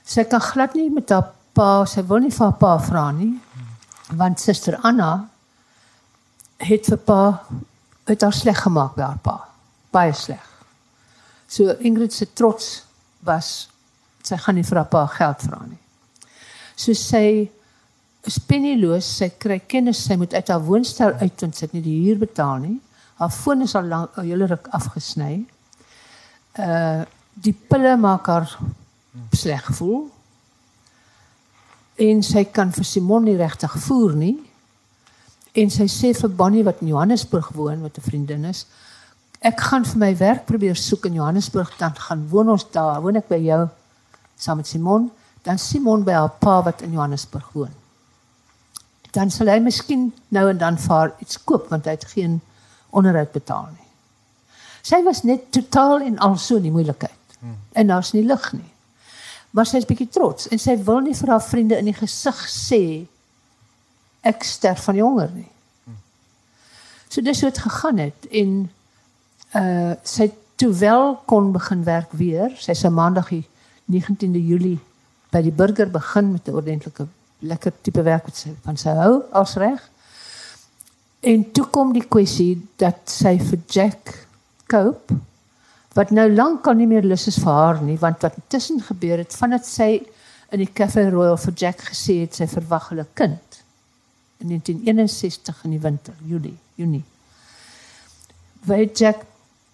Sy kan glad nie met haar pa, sy wil nie vir haar pa vra nie. Want suster Anna het vir pa het haar sleg gemaak by haar pa. Baie sleg. So Ingrid se trots was sy gaan nie vir haar pa geld vra nie. So sy is pennieloos, sy kry kennis sy moet uit haar woonstel uit want sy het nie die huur betaal nie. Haar foon is al lank 'n hele ruk afgesny. Uh die pille maak haar sleg voel. En sy kan vir Simon nie regtig voer nie. En sy sê vir Bonnie wat in Johannesburg woon, wat 'n vriendin is, ek gaan vir my werk probeer soek in Johannesburg dan gaan woon ons daar, woon ek by jou saam met Simon, dan Simon by haar pa wat in Johannesburg woon dan sal hy miskien nou en dan vir iets koop want hy het geen onderhoud betaal nie. Sy was net totaal en al so in die moeilikheid. Hmm. En daar's nie lig nie. Maar sy is bietjie trots en sy wil nie vir haar vriende in die gesig sê ek sterf van honger nie. So dis hoe dit gegaan het en uh sy toe wel kon begin werk weer. Sy sou maandag die 19de Julie by die burger begin met 'n ordentlike lekker tipe werk wat sy van sy hou als reg. En toe kom die kwessie dat sy vir Jack koop wat nou lank al nie meer lus is vir haar nie want wat intussen gebeur het vandat sy in die Cafe Royal vir Jack gesê het sy verwag hulle kind in 1961 in die winter, Julie, Junie. Weet Jack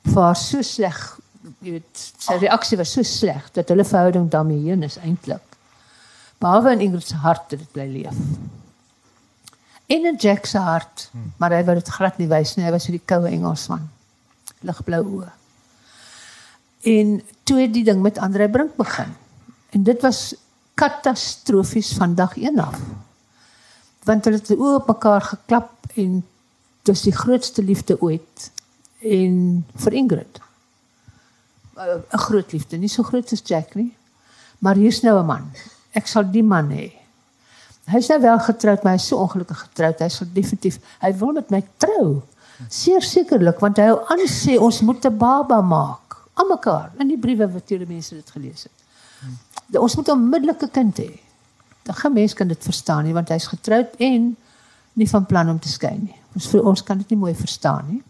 was so sleg, jy weet, sy reaksie was so sleg dat hulle verhouding daarmee heen is eintlik. Behalwe in Ingrid se hart het dit bly leef. En in Jack se hart, maar hy wou dit glad nie wys nie. Hy was so die koue Engelsman. Ligblou oë. En toe het die ding met Andre Brink begin. En dit was katastrofies van dag 1 af. Want hulle het oë op mekaar geklap en dit was die grootste liefde ooit en vir Ingrid. 'n groot liefde, nie so groot as Jack nie. Maar hier's nou 'n man. Ek sal die man hê. Hy's nou wel getroud, maar hy's so ongelukkig getroud. Hy sal definitief, hy wil met my trou. Seer sekerlik want hy hou aan sê ons moet 'n baba maak. Aan mekaar in die briewe wat julle mense dit gelees het. Hmm. Ons moet 'n onmiddellike kind hê. Dan gaan mense kan dit verstaan nie want hy's getroud en nie van plan om te skei nie. Ons vir ons kan dit nie mooi verstaan nie.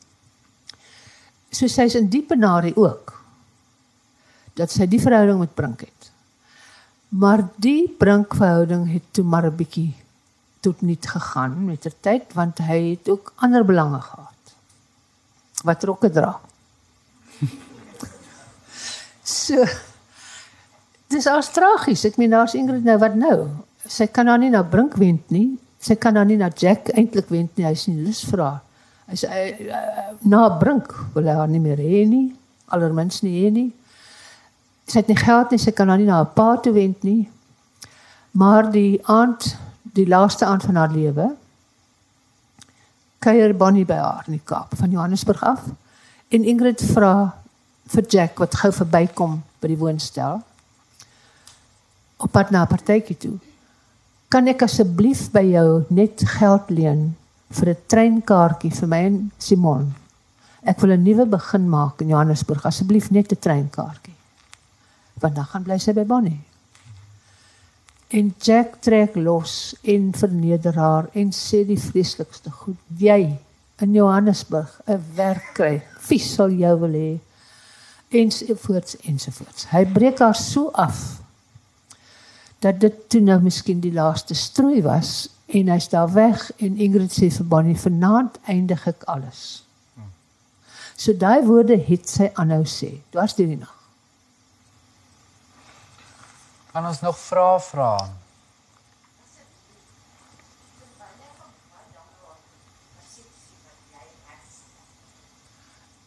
So sy's in diepe narie ook dat sy die verhouding met Brink het. Maar die Brink-verhouding het toe maar 'n tot niet gegaan met der tyd want hy het ook ander belange gehad. Wat rokke dra. so dis as tragies. Ek meen daar's Ingrid nou wat nou. Sy kan haar nie na Brink wend nie. Sy kan haar nie na Jack eintlik wend nie. Hy's nie lus vir haar. Na Brink wil hy haar nie meer hê nie. Allermins nie hê nie. Sy het nie geld nie. Sy kan haar nie na haar pa toe wend nie. Maar die aand, die laaste aand van haar lewe, kuier Bonnie by haar in die Kaap van Johannesburg af. En Ingrid vra vir Jack wat gou verbykom by die woonstel op pad na 'n partytjie toe Kan ek asseblief by jou net geld leen vir 'n treinkaartjie vir my en Simon? Ek wil 'n nuwe begin maak in Johannesburg. Asseblief net 'n treinkaartjie. Want dan gaan bly sy by Bonnie. En Jack trek los en verneder haar en sê die vreeslikste goed. Jy in Johannesburg 'n werk kry. Wie sal jou wil hê? Ensovoorts ensovoorts. Hy breek haar so af dat dit toe nou miskien die laaste strooi was en hy's daar weg en Ingrid sê vir Bonnie vanaand eindig ek alles. So daai woorde het sy aanhou sê. Dwars deur die nag. Kan ons nog vrae vra?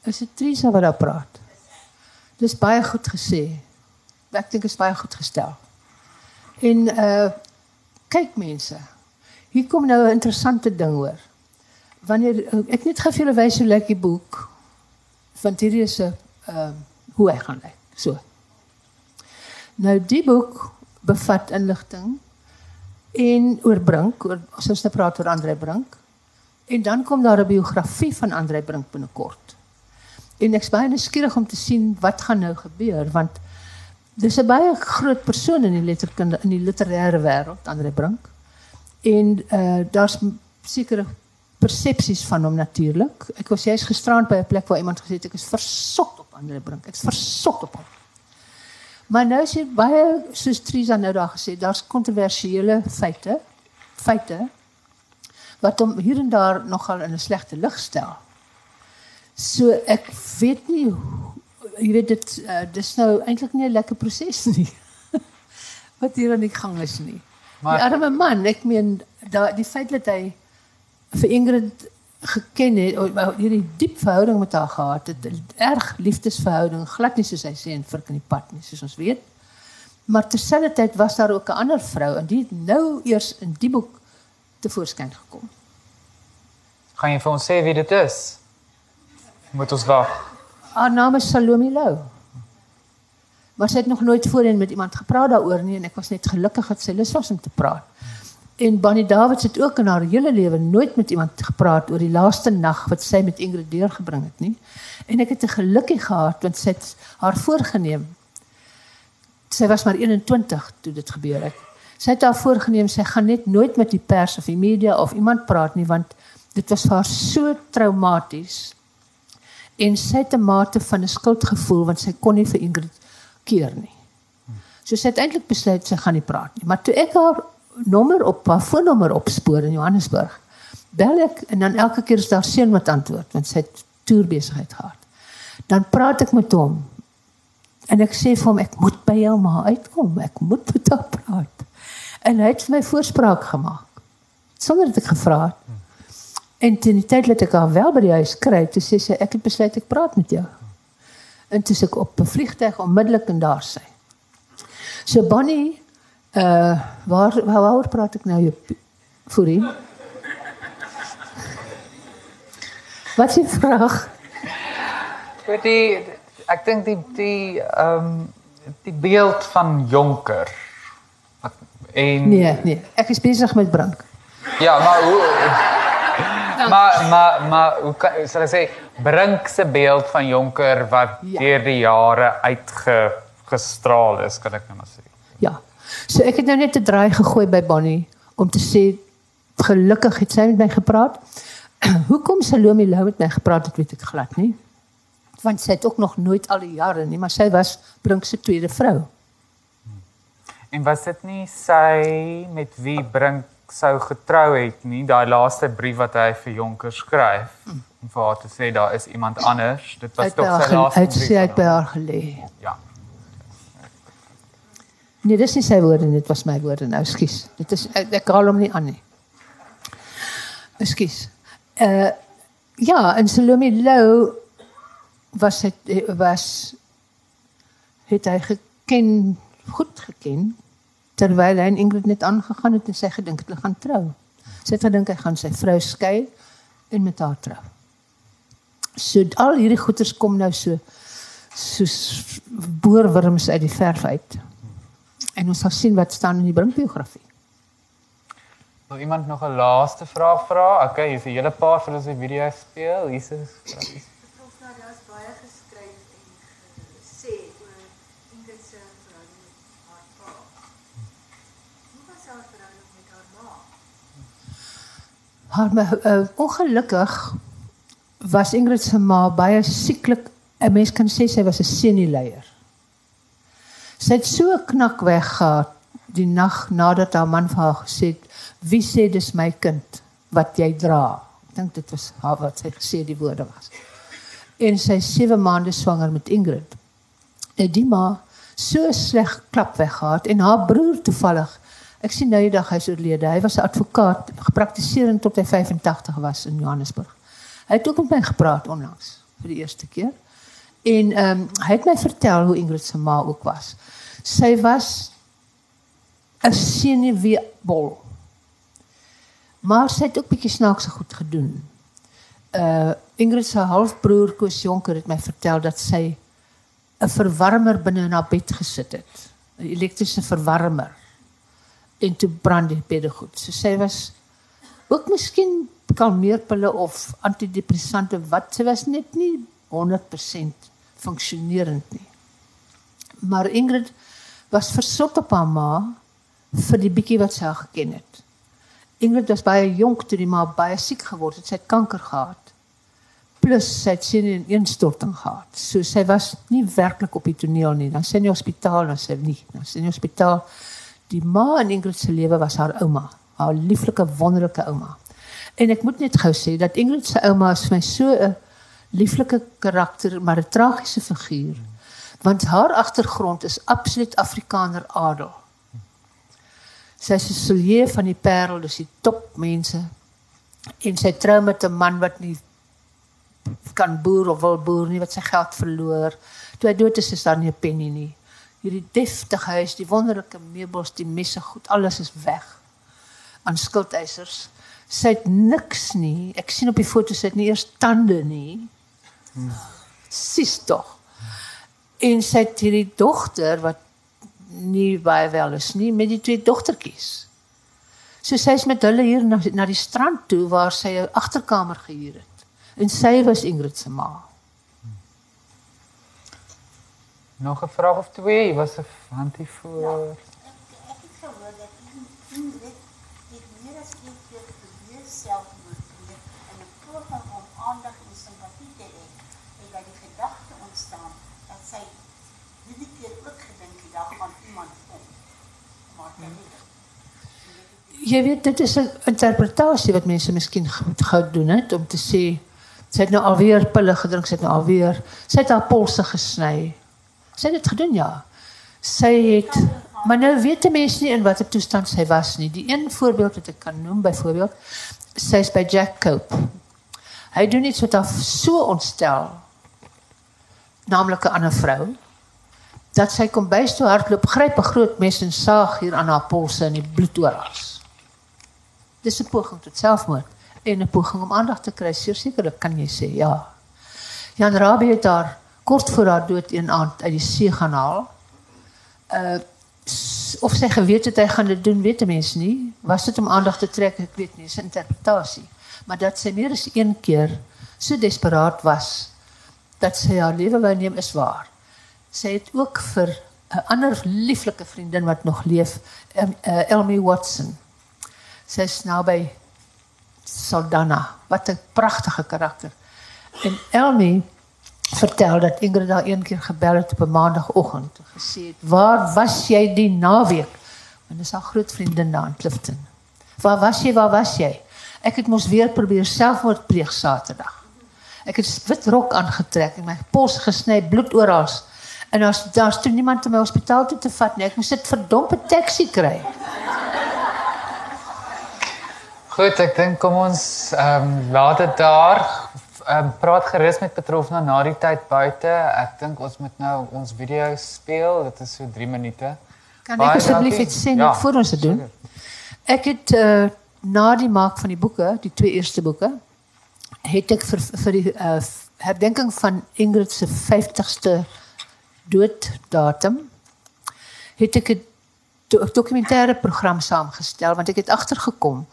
Is dit Trisa wat daar praat? Dis baie goed gesê. Ek dink is baie goed gestel. En uh kyk mense. Hier kom nou 'n interessante ding hoor. Wanneer ek net gou vir julle wys hoe lyk die boek van is 'n ehm hoe hy gaan lyk. So. Nou die boek bevat inligting en oor Brink, oor ons nou praat oor Andre Brink. En dan kom daar 'n biografie van Andre Brink binnekort. En ek's baie nuuskierig om te sien wat gaan nou gebeur want dis 'n baie groot persoon in die letterkunde in die literêre wêreld, Andre Brink. En uh daar's sekere persepsies van hom natuurlik. Ek was jy's gisterand by 'n plek waar iemand gesê het ek is versot op Andre Brink. Ek's versot op hom. Maar nou hier baie soos Trisa nou daar gesê, daar's kontroversiële feite, feite wat hom hier en daar nogal in 'n slegte lig stel. So ek weet nie hoe- jy weet dit uh, dis nou eintlik nie 'n lekker proses nie. wat hier aan die gang is nie. Maar Maar- die arme man, ek meen daai die feit dat hy vir Ingrid geken het, o, maar hierdie diep verhouding met haar gehad het, 'n erg liefdesverhouding, glad nie soos hy sê in Virk in die pad nie, soos ons weet. Maar terselfdertyd was daar ook 'n ander vrou en die het nou eers in die boek tevoorskyn gekom. Gaan jy vir ons sê wie dit is? Moet ons wag. Haar naam is Salome Lou. Maar sy het nog nooit voorheen met iemand gepraat daaroor nie en ek was net gelukkig dat sy lus was om te praat. En Bonnie Davids het ook in haar hele lewe nooit met iemand gepraat oor die laaste nag wat sy met Ingrid deurgebring het nie. En ek het 'n gelukkie gehad want sy het haar voorgenem. Sy was maar 21 toe dit gebeur het. Sy het haar voorgenem sy gaan net nooit met die pers of die media of iemand praat nie want dit was vir haar so traumaties en sy het 'n mate van 'n skuldgevoel want sy kon nie vir Ingrid keer nie. So sy het eintlik besluit sy gaan nie praat nie. Maar toe ek haar nommer op haar foonnommer opspoor in Johannesburg, bel ek en dan elke keer is daar seun wat antwoord want sy het toerbesigheid gehad. Dan praat ek met hom. En ek sê vir hom ek moet by jou ma uitkom. Ek moet met haar praat. En hy het my voorspraak gemaak. Sonder dat ek gevra het. En teen die tyd dat ek haar wel by die huis kry, toe sê sy ek het besluit ek praat met jou. En toe is ek op 'n vliegtyg onmiddellik en daar sy. So Bonnie, uh waar waar waaroor praat ek nou Fourie? Wat is die vraag? Vir die ek dink die die ehm die beeld van Jonker. En Nee, nee, ek is besig met Brink. Ja, maar hoe Maar maar maar hoe kan sal ek sê Brink se beeld van Jonker wat Ja. deur die jare uitgestraal is, kan ek nou maar sê. So ek het nou net 'n draai gegooi by Bonnie om te sê gelukkig het sy met my gepraat. Hoekom Salome Lou met my gepraat het, weet ek glad nie. Want sy het ook nog nooit al die jare nie, maar sy was Brink se tweede vrou. En was dit nie sy met wie Brink sou getrou het nie, daai laaste brief wat hy vir Jonker skryf om vir haar te sê daar is iemand anders. Dit was Uit tog sy laaste brief. sy uit by haar gelê. Ja. Nee, dis nie sy woorde nie, dit was my woorde nou, skus. Dit is ek, ek haal hom nie aan nie. Skus. Uh ja, en Salome Lou was het was het hy geken, goed geken terwyl hy en Ingrid net aangegaan het en sy gedink hulle gaan trou. Sy het gedink hy gaan sy vrou skei en met haar trou. So al hierdie goeters kom nou so soos boorwurms uit die verf uit. En ons sal sien wat staan in die Brink biografie. Wil iemand nog 'n laaste vraag vra? Okay, hier's 'n hele paar vir ons die video speel. Hier's met haar uh, ongelukkig was Ingrid se ma baie sieklik. 'n Mens kan sê sy was 'n senuleier. Sy het so knak weggegaan die nag nadat haar man vir haar gesê het, "Wie sê dis my kind wat jy dra?" Ek dink dit was haar wat sy gesê die woorde was. En sy is 7 maande swanger met Ingrid. En die ma so sleg klap weggegaan en haar broer toevallig Ek sien nou die dag hy's oorlede. Hy was 'n advokaat, gepraktiseer tot hy 85 was in Johannesburg. Hy het ook met my gepraat onlangs vir die eerste keer. En ehm um, hy het my vertel hoe Ingrid se ma ook was. Sy was 'n senuweebol. Maar sy het ook bietjie snaakse goed gedoen. Uh Ingrid se halfbroer Koos Jonker het my vertel dat sy 'n verwarmer binne in haar bed gesit het. 'n Elektriese verwarmer. En toe brand die bedde goed. So sy was ook miskien kalmeerpille of antidepressante wat sy was net nie 100% funksionerend nie. Maar Ingrid was versot op haar ma vir die bietjie wat sy geken het. Ingrid was baie jonk toe die ma baie siek geword het. Sy het kanker gehad. Plus sy het sien 'n instorting gehad. So sy was nie werklik op die toneel nie. Dan in die hospitaal, dan sy nie. Dan in die hospitaal. Die ma in Ingrid se lewe was haar ouma, haar lieflike wonderlike ouma. En ek moet net gou sê dat Ingrid se ouma is vir my so 'n lieflike karakter, maar 'n tragiese figuur. Want haar agtergrond is absoluut Afrikaner adel. Sy is 'n soulier van die Parel, dis die topmense. En sy trou met 'n man wat nie kan boer of wil boer nie, wat sy geld verloor. Toe hy dood is, is daar nie 'n penny nie. Hierdie deftige huis, die wonderlike meubels, die messe, goed, alles is weg aan skuldeisers. Sy het niks nie. Ek sien op die foto sy het nie eers tande nie. Sis tog. En het hierdie dogter wat nie baie wel is nie met die twee dogtertjies. So sy is met hulle hier na na die strand toe waar sy 'n agterkamer gehuur het. En sy was Ingrid se ma. nog 'n vraag of twee. Was 'n handie voor. Maar dit nie. Jy weet dit is 'n interpretasie wat mense miskien goed gedoen het om te sê sy het nou alweer pille gedrink, sy het nou alweer sy het haar polse gesny. Sy het dit gedoen ja. Sy het maar nou weet mense nie in watter toestand sy was nie. Die een voorbeeld wat ek kan noem byvoorbeeld, sy is by Jack Cope. Hy doen iets wat haar so ontstel. Naamlik 'n ander vrou dat kom bys toe hardloop, gryp 'n groot mes en hier aan haar polse en die bloed oral. Dis 'n poging tot selfmoord en 'n poging om aandag te kry. Sekerlik kan jy sê, ja. Jan Rabie het haar kort voor haar dood een aand uit die see gaan haal. Uh of sy geweet het gaan doen, weet 'n mens nie. Was dit om aandag te trek, ek weet nie, dis 'n interpretasie. Maar dat sy meer as een keer so desperaat was dat sy haar lewe wou neem is waar. Sy het ook vir 'n ander lieflike vriendin wat nog leef, um, uh, Elmy Watson. Sy is nou by Saldanha. Wat 'n pragtige karakter. En Elmy vertel dat Ingrid haar een keer gebel het op 'n maandagooggend en gesê "Waar was jy die naweek?" En dis haar groot vriendin daar in Clifton. "Waar was jy? Waar was jy?" Ek het mos weer probeer selfmoord pleeg Saterdag. Ek het wit rok aangetrek en my pols gesny, bloed oral. En daar's daar's toe niemand om my hospitaal toe te vat nie. Ek moes dit verdompe taxi kry. Goed, ek dink kom ons ehm um, laat dit daar. Ehm um, praat gerus met betroffene na die tyd buite. Ek dink ons moet nou ons video speel. Dit is so 3 minute. Kan Baie ek asseblief dankie. iets sê Ja, net voor ons dit doen? Ek het uh, na die maak van die boeke, die twee eerste boeke, het ek vir vir die uh, herdenking van Ingrid se 50ste dooddatum het ek 'n 'n dokumentêre program saamgestel want ek het agtergekom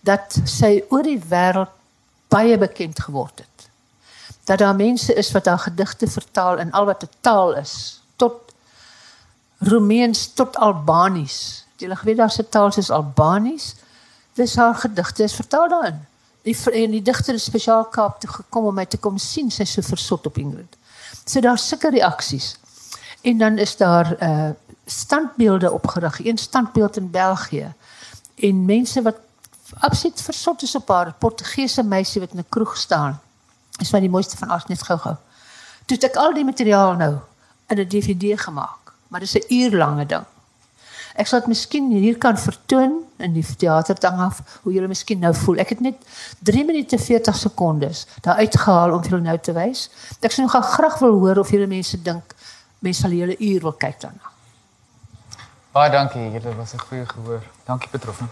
dat sy oor die wêreld baie bekend geword het. Dat daar mense is wat haar gedigte vertaal in al wat 'n taal is, tot Roemeens tot Albanies. Jy weet daar's 'n taal soos Albanies. Dis haar gedigte is vertaal daarin. Die en die digter het spesiaal Kaap toe gekom om my te kom sien. Sy's so versot op Ingrid. So daar's sulke reaksies. En dan is daar uh standbeelde opgerig, een standbeeld in België. En mense wat absoluut versot is op haar Portugese meisie wat in 'n kroeg staan. Is van die mooiste van alles net gou-gou. Toe het ek al die materiaal nou in 'n DVD gemaak, maar dis 'n uur lange ding. Ek sal dit miskien hier kan vertoon in die teater dan af hoe julle miskien nou voel. Ek het net 3 minute 40 sekondes daar uitgehaal om julle nou te wys. Ek sou nog graag wil hoor of julle mense dink mense sal julle uur wil kyk daarna. Baie dankie, dit was 'n goeie gehoor. Dankie Petrofna.